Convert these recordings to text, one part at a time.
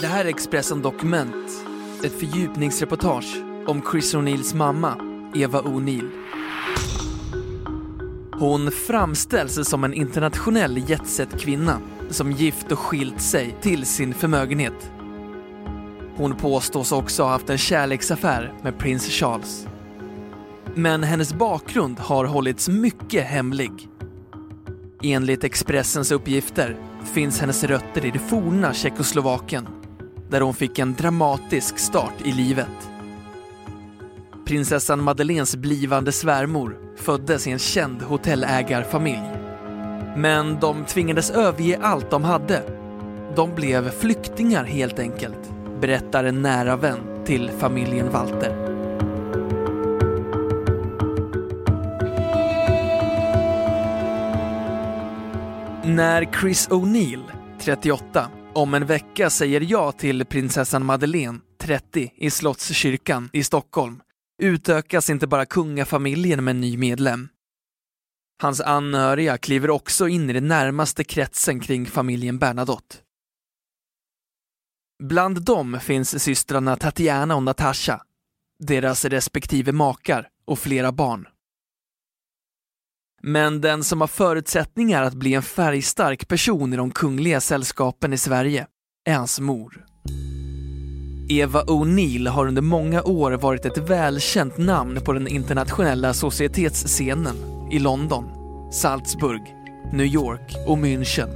Det här är Expressen Dokument. Ett fördjupningsreportage om Chris O'Neills mamma, Eva O'Neill. Hon framställs som en internationell jetset-kvinna som gift och skilt sig till sin förmögenhet. Hon påstås också ha haft en kärleksaffär med prins Charles. Men hennes bakgrund har hållits mycket hemlig. Enligt Expressens uppgifter finns hennes rötter i det forna Tjeckoslovakien där hon fick en dramatisk start i livet. Prinsessan Madeleines blivande svärmor föddes i en känd hotellägarfamilj. Men de tvingades överge allt de hade. De blev flyktingar helt enkelt, berättar en nära vän till familjen Walter. När Chris O'Neill, 38, om en vecka säger jag till prinsessan Madeleine, 30, i Slottskyrkan i Stockholm utökas inte bara kungafamiljen med en ny medlem. Hans anhöriga kliver också in i den närmaste kretsen kring familjen Bernadotte. Bland dem finns systrarna Tatiana och Natasha, deras respektive makar och flera barn. Men den som har förutsättningar att bli en färgstark person i de kungliga sällskapen i Sverige är hans mor. Eva O'Neill har under många år varit ett välkänt namn på den internationella societetsscenen i London, Salzburg, New York och München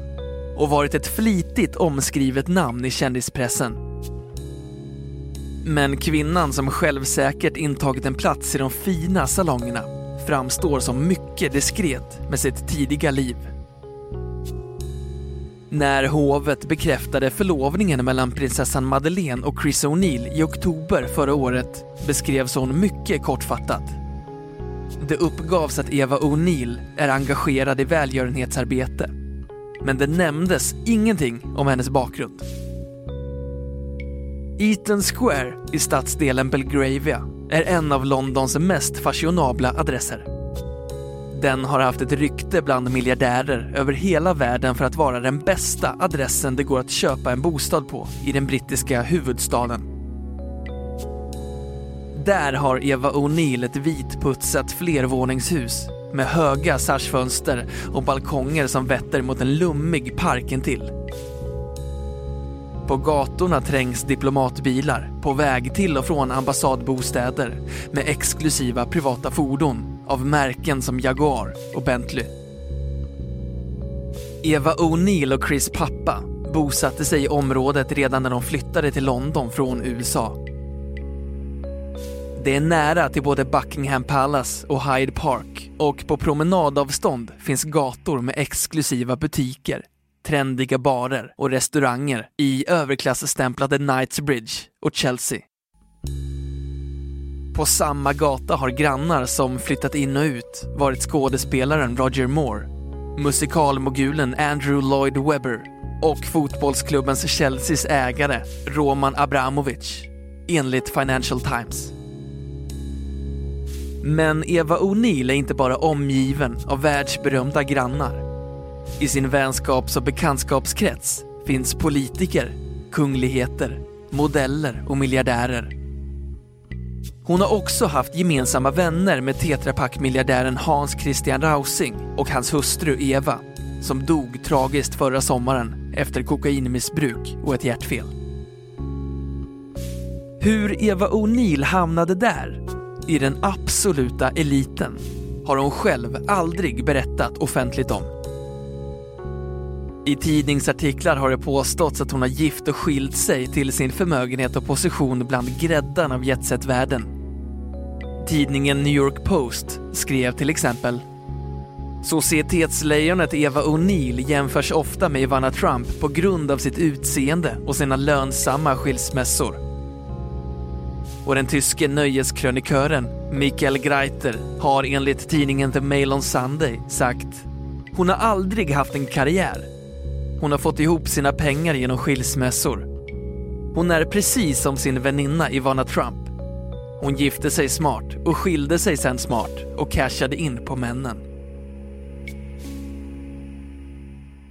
och varit ett flitigt omskrivet namn i kändispressen. Men kvinnan som självsäkert intagit en plats i de fina salongerna framstår som mycket diskret med sitt tidiga liv. När hovet bekräftade förlovningen mellan prinsessan Madeleine och Chris O'Neill i oktober förra året beskrevs hon mycket kortfattat. Det uppgavs att Eva O'Neill är engagerad i välgörenhetsarbete. Men det nämndes ingenting om hennes bakgrund. Eaton Square i stadsdelen Belgravia är en av Londons mest fashionabla adresser. Den har haft ett rykte bland miljardärer över hela världen för att vara den bästa adressen det går att köpa en bostad på i den brittiska huvudstaden. Där har Eva O'Neill ett vitputsat flervåningshus med höga sarsfönster och balkonger som vetter mot en lummig park intill. På gatorna trängs diplomatbilar på väg till och från ambassadbostäder med exklusiva privata fordon av märken som Jaguar och Bentley. Eva O'Neill och Chris pappa bosatte sig i området redan när de flyttade till London från USA. Det är nära till både Buckingham Palace och Hyde Park och på promenadavstånd finns gator med exklusiva butiker trendiga barer och restauranger i överklassstämplade Knightsbridge och Chelsea. På samma gata har grannar som flyttat in och ut varit skådespelaren Roger Moore, musikalmogulen Andrew Lloyd Webber och fotbollsklubbens Chelseas ägare Roman Abramovic, enligt Financial Times. Men Eva O'Neill är inte bara omgiven av världsberömda grannar. I sin vänskaps och bekantskapskrets finns politiker, kungligheter, modeller och miljardärer. Hon har också haft gemensamma vänner med Tetra Pak-miljardären Hans Christian Rausing och hans hustru Eva, som dog tragiskt förra sommaren efter kokainmissbruk och ett hjärtfel. Hur Eva O'Neill hamnade där, i den absoluta eliten, har hon själv aldrig berättat offentligt om. I tidningsartiklar har det påståtts att hon har gift och skilt sig till sin förmögenhet och position bland gräddan av jetset-världen. Tidningen New York Post skrev till exempel Societetslejonet Eva O'Neill jämförs ofta med Ivana Trump på grund av sitt utseende och sina lönsamma skilsmässor. Och den tyske nöjeskrönikören Michael Greiter har enligt tidningen The Mail on Sunday sagt hon har aldrig haft en karriär. Hon har fått ihop sina pengar genom skilsmässor. Hon är precis som sin väninna Ivana Trump. Hon gifte sig smart och skilde sig sen smart och cashade in på männen.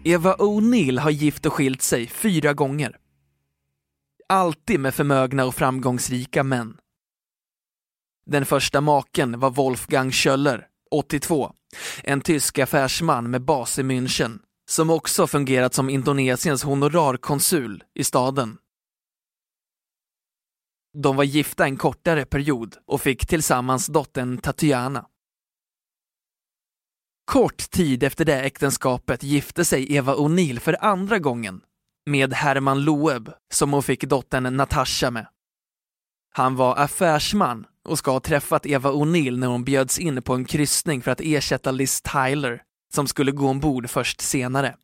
Eva O'Neill har gift och skilt sig fyra gånger. Alltid med förmögna och framgångsrika män. Den första maken var Wolfgang Schöller, 82, en tysk affärsman med bas i München, som också fungerat som Indonesiens honorarkonsul i staden. De var gifta en kortare period och fick tillsammans dottern Tatiana. Kort tid efter det äktenskapet gifte sig Eva O'Neill för andra gången med Herman Loeb som hon fick dottern Natasha med. Han var affärsman och ska ha träffat Eva O'Neill när hon bjöds in på en kryssning för att ersätta Liz Tyler som skulle gå ombord först senare.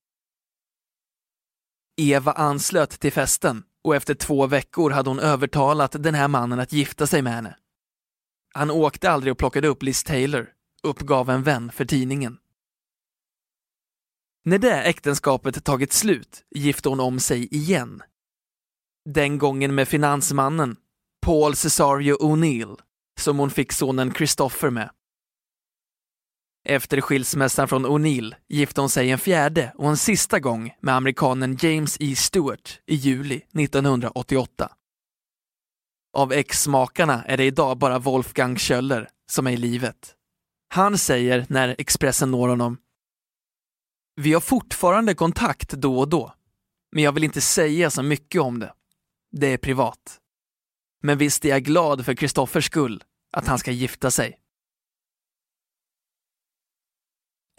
Eva anslöt till festen och efter två veckor hade hon övertalat den här mannen att gifta sig med henne. Han åkte aldrig och plockade upp Liz Taylor, uppgav en vän för tidningen. När det äktenskapet tagit slut gifte hon om sig igen. Den gången med finansmannen Paul Cesario O'Neill, som hon fick sonen Christopher med. Efter skilsmässan från O'Neill gifte hon sig en fjärde och en sista gång med amerikanen James E. Stewart i juli 1988. Av ex-makarna är det idag bara Wolfgang Schöller som är i livet. Han säger när Expressen når honom Vi har fortfarande kontakt då och då, men jag vill inte säga så mycket om det. Det är privat. Men visst är jag glad för Kristoffers skull, att han ska gifta sig.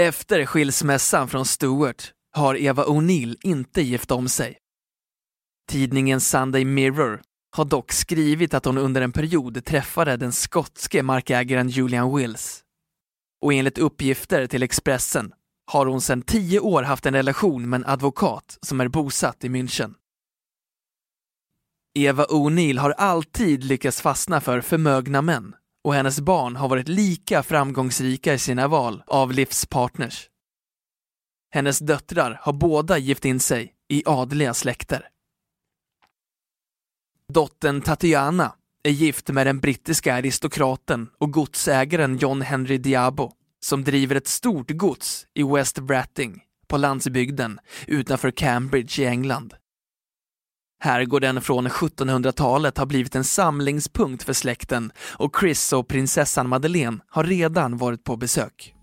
Efter skilsmässan från Stewart har Eva O'Neill inte gift om sig. Tidningen Sunday Mirror har dock skrivit att hon under en period träffade den skotske markägaren Julian Wills. Och enligt uppgifter till Expressen har hon sedan tio år haft en relation med en advokat som är bosatt i München. Eva O'Neill har alltid lyckats fastna för förmögna män och hennes barn har varit lika framgångsrika i sina val av livspartners. Hennes döttrar har båda gift in sig i adliga släkter. Dottern Tatiana är gift med den brittiska aristokraten och godsägaren John Henry Diabo som driver ett stort gods i West Bratting på landsbygden utanför Cambridge i England. Herrgården från 1700-talet har blivit en samlingspunkt för släkten och Chris och prinsessan Madeleine har redan varit på besök.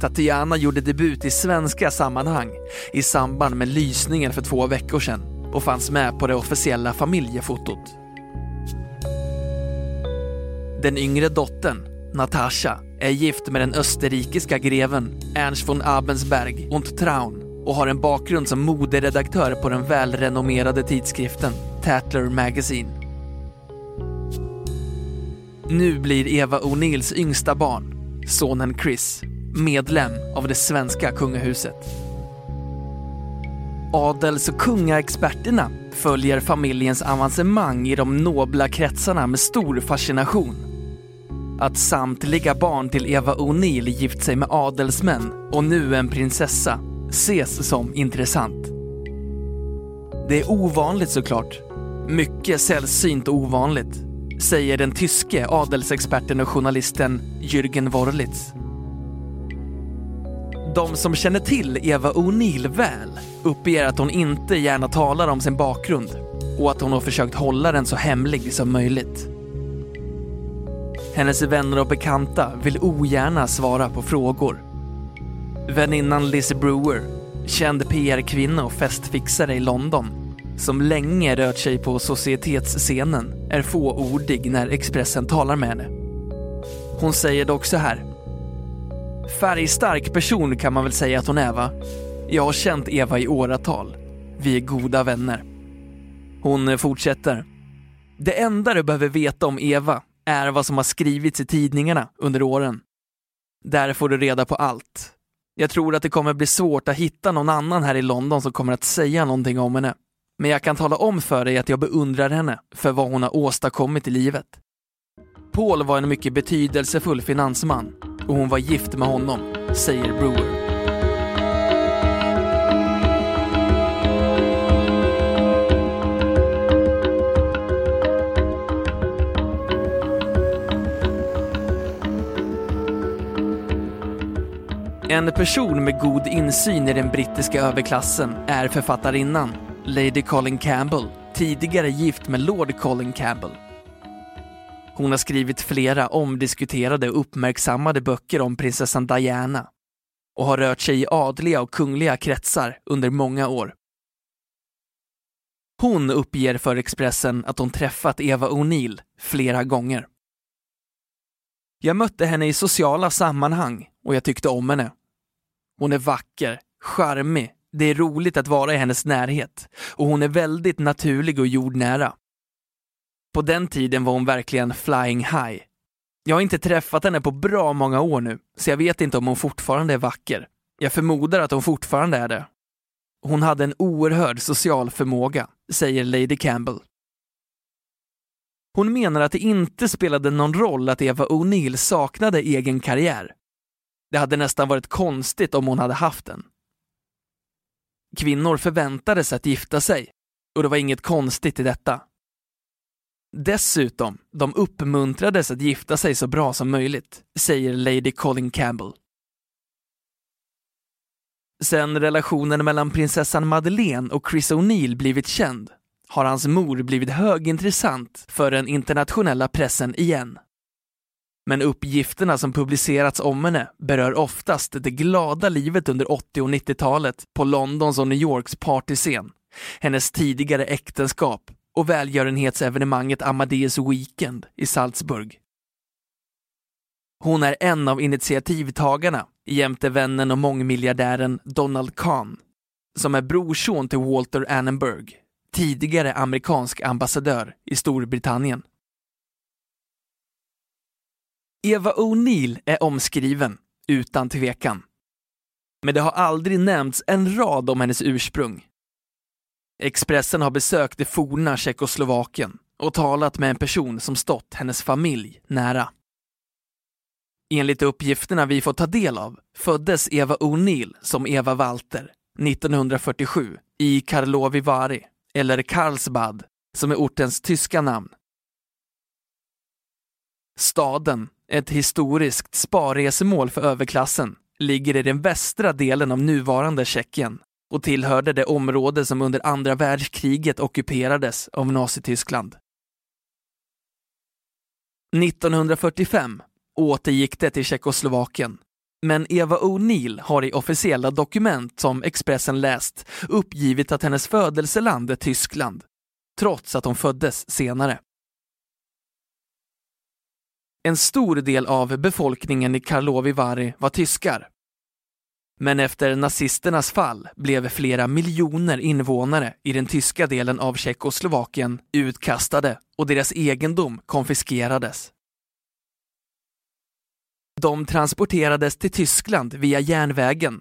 Tatiana gjorde debut i svenska sammanhang i samband med lysningen för två veckor sedan och fanns med på det officiella familjefotot. Den yngre dottern, Natasha, är gift med den österrikiska greven Ernst von Abensberg und Traun och har en bakgrund som moderedaktör på den välrenommerade tidskriften Tatler Magazine. Nu blir Eva O'Neills yngsta barn, sonen Chris, medlem av det svenska kungahuset. Adels och kungaexperterna följer familjens avancemang i de nobla kretsarna med stor fascination. Att samtliga barn till Eva O'Neill gift sig med adelsmän och nu en prinsessa ses som intressant. Det är ovanligt såklart. Mycket sällsynt och ovanligt, säger den tyske adelsexperten och journalisten Jürgen Worlitz. De som känner till Eva O'Neill väl uppger att hon inte gärna talar om sin bakgrund och att hon har försökt hålla den så hemlig som möjligt. Hennes vänner och bekanta vill ogärna svara på frågor Väninnan Liz Brewer, känd PR-kvinna och festfixare i London, som länge rört sig på societetsscenen, är fåordig när Expressen talar med henne. Hon säger dock så här. Färgstark person kan man väl säga att hon är va? Jag har känt Eva i åratal. Vi är goda vänner. Hon fortsätter. Det enda du behöver veta om Eva är vad som har skrivits i tidningarna under åren. Där får du reda på allt. Jag tror att det kommer bli svårt att hitta någon annan här i London som kommer att säga någonting om henne. Men jag kan tala om för dig att jag beundrar henne för vad hon har åstadkommit i livet. Paul var en mycket betydelsefull finansman och hon var gift med honom, säger Brewer. En person med god insyn i den brittiska överklassen är författarinnan Lady Colin Campbell, tidigare gift med Lord Colin Campbell. Hon har skrivit flera omdiskuterade och uppmärksammade böcker om prinsessan Diana och har rört sig i adliga och kungliga kretsar under många år. Hon uppger för Expressen att hon träffat Eva O'Neill flera gånger. Jag mötte henne i sociala sammanhang och jag tyckte om henne. Hon är vacker, charmig, det är roligt att vara i hennes närhet och hon är väldigt naturlig och jordnära. På den tiden var hon verkligen flying high. Jag har inte träffat henne på bra många år nu, så jag vet inte om hon fortfarande är vacker. Jag förmodar att hon fortfarande är det. Hon hade en oerhörd social förmåga, säger Lady Campbell. Hon menar att det inte spelade någon roll att Eva O'Neill saknade egen karriär. Det hade nästan varit konstigt om hon hade haft den. Kvinnor förväntades att gifta sig och det var inget konstigt i detta. Dessutom, de uppmuntrades att gifta sig så bra som möjligt, säger Lady Colin Campbell. Sen relationen mellan prinsessan Madeleine och Chris O'Neill blivit känd har hans mor blivit högintressant för den internationella pressen igen. Men uppgifterna som publicerats om henne berör oftast det glada livet under 80 och 90-talet på Londons och New Yorks partyscen, hennes tidigare äktenskap och välgörenhetsevenemanget Amadeus Weekend i Salzburg. Hon är en av initiativtagarna jämte vännen och mångmiljardären Donald Kahn, som är brorson till Walter Annenberg, tidigare amerikansk ambassadör i Storbritannien. Eva O'Neill är omskriven, utan tvekan. Men det har aldrig nämnts en rad om hennes ursprung. Expressen har besökt det forna Tjeckoslovakien och talat med en person som stått hennes familj nära. Enligt uppgifterna vi får ta del av föddes Eva O'Neill som Eva Walter 1947 i Karlovy Vary, eller Karlsbad, som är ortens tyska namn. Staden, ett historiskt sparresemål för överklassen, ligger i den västra delen av nuvarande Tjeckien och tillhörde det område som under andra världskriget ockuperades av Nazityskland. 1945 återgick det till Tjeckoslovakien, men Eva O'Neill har i officiella dokument som Expressen läst uppgivit att hennes födelseland är Tyskland, trots att hon föddes senare. En stor del av befolkningen i Karlovy Vary var tyskar men efter nazisternas fall blev flera miljoner invånare i den tyska delen av Tjeckoslovakien utkastade och deras egendom konfiskerades. De transporterades till Tyskland via järnvägen.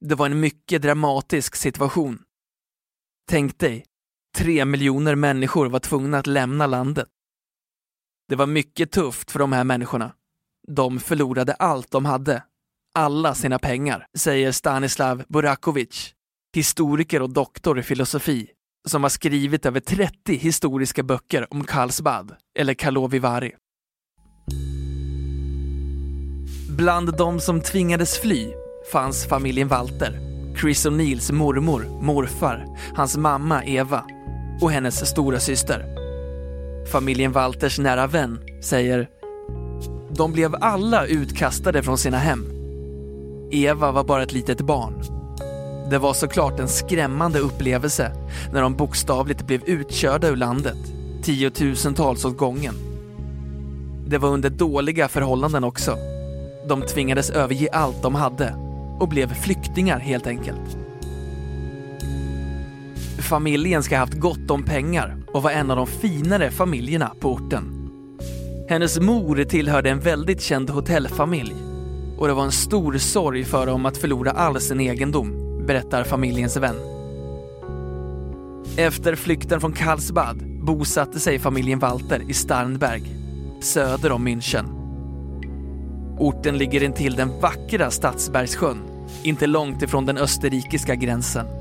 Det var en mycket dramatisk situation. Tänk dig, tre miljoner människor var tvungna att lämna landet. Det var mycket tufft för de här människorna. De förlorade allt de hade alla sina pengar, säger Stanislav Burakovic, historiker och doktor i filosofi, som har skrivit över 30 historiska böcker om Karlsbad, eller Karlovy Vary. Bland de som tvingades fly fanns familjen Walter, Chris O'Neills mormor, morfar, hans mamma Eva och hennes stora syster. Familjen Walters nära vän säger de blev alla utkastade från sina hem Eva var bara ett litet barn. Det var såklart en skrämmande upplevelse när de bokstavligt blev utkörda ur landet, tiotusentals åt gången. Det var under dåliga förhållanden också. De tvingades överge allt de hade och blev flyktingar helt enkelt. Familjen ska ha haft gott om pengar och var en av de finare familjerna på orten. Hennes mor tillhörde en väldigt känd hotellfamilj och det var en stor sorg för dem att förlora all sin egendom, berättar familjens vän. Efter flykten från Karlsbad bosatte sig familjen Walter i Starnberg, söder om München. Orten ligger intill den vackra Stadsbergssjön, inte långt ifrån den österrikiska gränsen.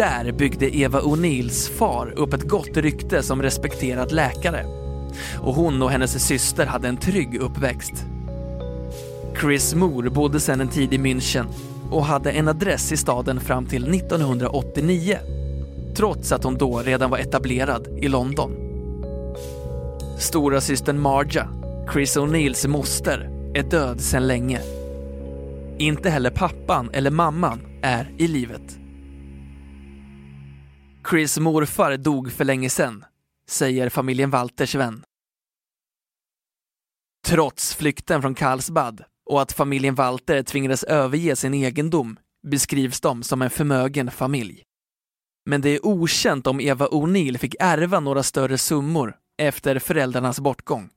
Där byggde Eva O'Neills far upp ett gott rykte som respekterad läkare och hon och hennes syster hade en trygg uppväxt. Chris mor bodde sedan en tid i München och hade en adress i staden fram till 1989 trots att hon då redan var etablerad i London. Stora systern Marja, Chris O'Neills moster, är död sedan länge. Inte heller pappan eller mamman är i livet. Chris morfar dog för länge sedan, säger familjen Walters vän. Trots flykten från Karlsbad och att familjen Walter tvingades överge sin egendom beskrivs de som en förmögen familj. Men det är okänt om Eva O'Neill fick ärva några större summor efter föräldrarnas bortgång.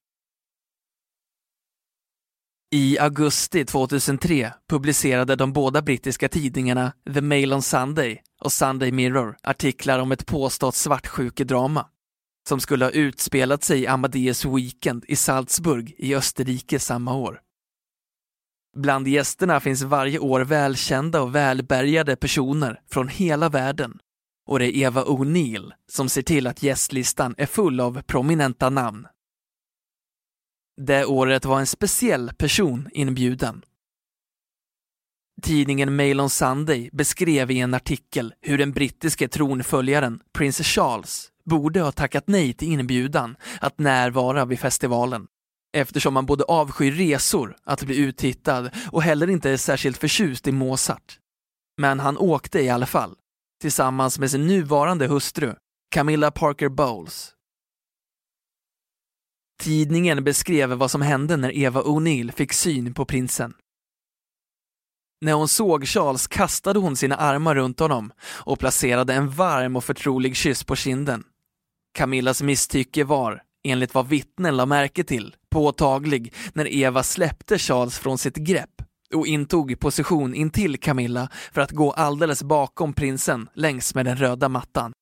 I augusti 2003 publicerade de båda brittiska tidningarna The Mail on Sunday och Sunday Mirror artiklar om ett påstått svartsjukedrama som skulle ha utspelat sig i Amadeus Weekend i Salzburg i Österrike samma år. Bland gästerna finns varje år välkända och välbärgade personer från hela världen och det är Eva O'Neill som ser till att gästlistan är full av prominenta namn. Det året var en speciell person inbjuden. Tidningen Mail on Sunday beskrev i en artikel hur den brittiske tronföljaren prins Charles borde ha tackat nej till inbjudan att närvara vid festivalen eftersom han både avskyr resor, att bli uttittad och heller inte är särskilt förtjust i Mozart. Men han åkte i alla fall, tillsammans med sin nuvarande hustru, Camilla Parker Bowles. Tidningen beskrev vad som hände när Eva O'Neill fick syn på prinsen. När hon såg Charles kastade hon sina armar runt honom och placerade en varm och förtrolig kyss på kinden. Camillas misstycke var, enligt vad vittnen la märke till, påtaglig när Eva släppte Charles från sitt grepp och intog position intill Camilla för att gå alldeles bakom prinsen längs med den röda mattan.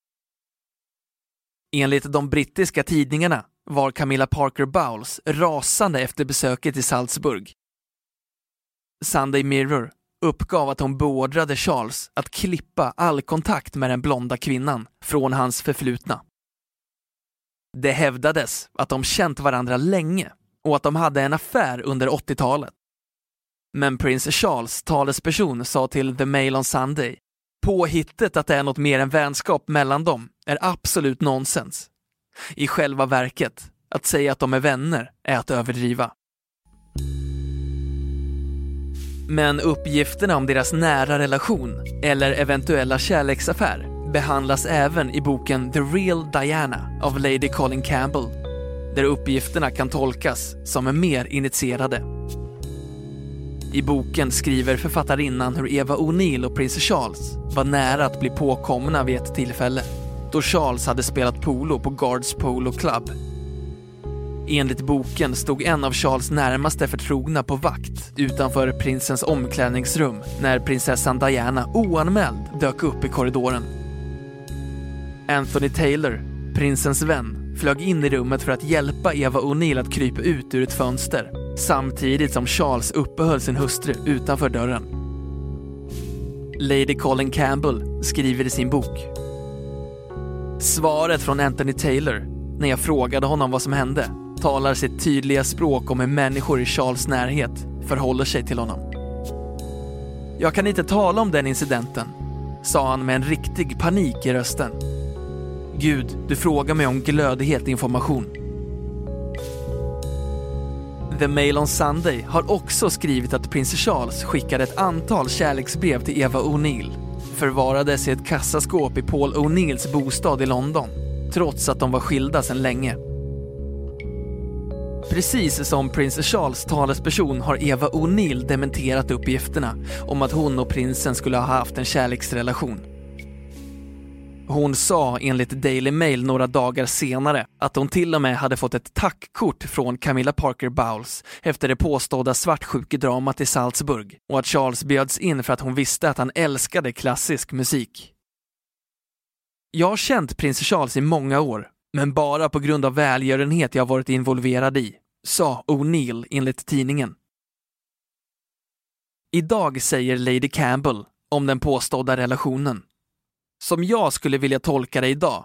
Enligt de brittiska tidningarna var Camilla Parker Bowles rasande efter besöket i Salzburg. Sunday Mirror uppgav att hon beordrade Charles att klippa all kontakt med den blonda kvinnan från hans förflutna. Det hävdades att de känt varandra länge och att de hade en affär under 80-talet. Men prins Charles talesperson sa till The Mail on Sunday Påhittet att det är något mer än vänskap mellan dem är absolut nonsens. I själva verket, att säga att de är vänner är att överdriva. Men uppgifterna om deras nära relation eller eventuella kärleksaffär behandlas även i boken The Real Diana av Lady Colin Campbell, där uppgifterna kan tolkas som mer initierade. I boken skriver författarinnan hur Eva O'Neill och prins Charles var nära att bli påkomna vid ett tillfälle, då Charles hade spelat polo på Guards Polo Club. Enligt boken stod en av Charles närmaste förtrogna på vakt utanför prinsens omklädningsrum när prinsessan Diana oanmäld dök upp i korridoren. Anthony Taylor, prinsens vän, flög in i rummet för att hjälpa Eva O'Neill att krypa ut ur ett fönster samtidigt som Charles uppehöll sin hustru utanför dörren. Lady Colin Campbell skriver i sin bok. Svaret från Anthony Taylor, när jag frågade honom vad som hände, talar sitt tydliga språk om hur människor i Charles närhet förhåller sig till honom. Jag kan inte tala om den incidenten, sa han med en riktig panik i rösten. Gud, du frågar mig om glödhet information. The Mail on Sunday har också skrivit att prins Charles skickade ett antal kärleksbrev till Eva O'Neill. Förvarades i ett kassaskåp i Paul O'Neills bostad i London, trots att de var skilda sedan länge. Precis som prins Charles talesperson har Eva O'Neill dementerat uppgifterna om att hon och prinsen skulle ha haft en kärleksrelation. Hon sa enligt Daily Mail några dagar senare att hon till och med hade fått ett tackkort från Camilla Parker Bowles efter det påstådda svartsjukedramat i Salzburg och att Charles bjöds in för att hon visste att han älskade klassisk musik. Jag har känt prins Charles i många år, men bara på grund av välgörenhet jag varit involverad i, sa O'Neill enligt tidningen. Idag säger Lady Campbell om den påstådda relationen. Som jag skulle vilja tolka det idag,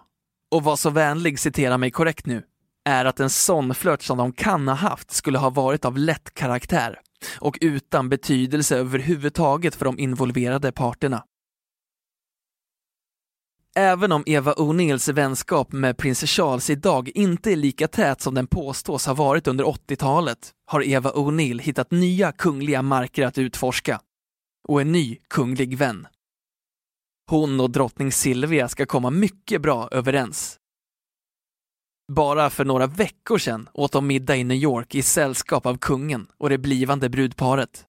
och var så vänlig citera mig korrekt nu, är att en sån flört som de kan ha haft skulle ha varit av lätt karaktär och utan betydelse överhuvudtaget för de involverade parterna. Även om Eva O'Neills vänskap med prins Charles idag inte är lika tät som den påstås ha varit under 80-talet har Eva O'Neill hittat nya kungliga marker att utforska och en ny kunglig vän. Hon och drottning Silvia ska komma mycket bra överens. Bara för några veckor sedan åt de middag i New York i sällskap av kungen och det blivande brudparet.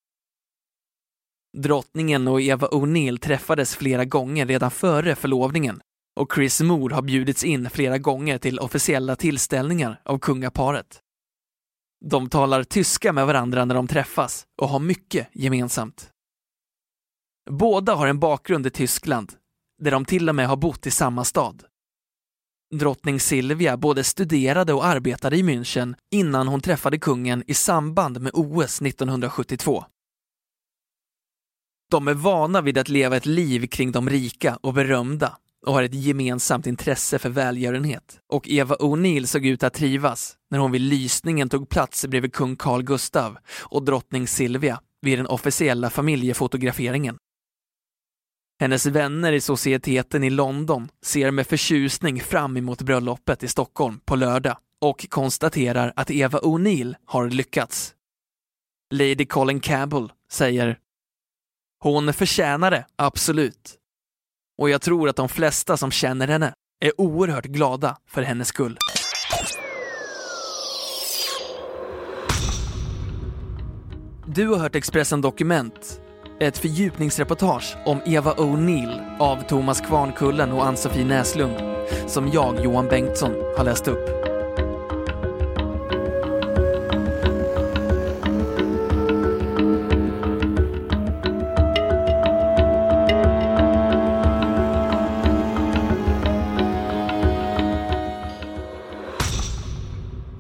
Drottningen och Eva O'Neill träffades flera gånger redan före förlovningen och Chris Moore har bjudits in flera gånger till officiella tillställningar av kungaparet. De talar tyska med varandra när de träffas och har mycket gemensamt. Båda har en bakgrund i Tyskland, där de till och med har bott i samma stad. Drottning Silvia både studerade och arbetade i München innan hon träffade kungen i samband med OS 1972. De är vana vid att leva ett liv kring de rika och berömda och har ett gemensamt intresse för välgörenhet. Och Eva O'Neill såg ut att trivas när hon vid lysningen tog plats bredvid kung Carl Gustav och drottning Silvia vid den officiella familjefotograferingen. Hennes vänner i societeten i London ser med förtjusning fram emot bröllopet i Stockholm på lördag och konstaterar att Eva O'Neill har lyckats. Lady Colin Campbell säger hon förtjänar det, absolut. Och jag tror att de flesta som känner henne är oerhört glada för hennes skull. Du har hört Expressen Dokument, ett fördjupningsreportage om Eva O'Neill av Thomas Kvarnkullen och Ann-Sofie Näslund, som jag, Johan Bengtsson, har läst upp.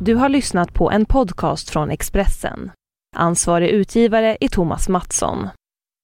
Du har lyssnat på en podcast från Expressen. Ansvarig utgivare är Thomas Mattsson.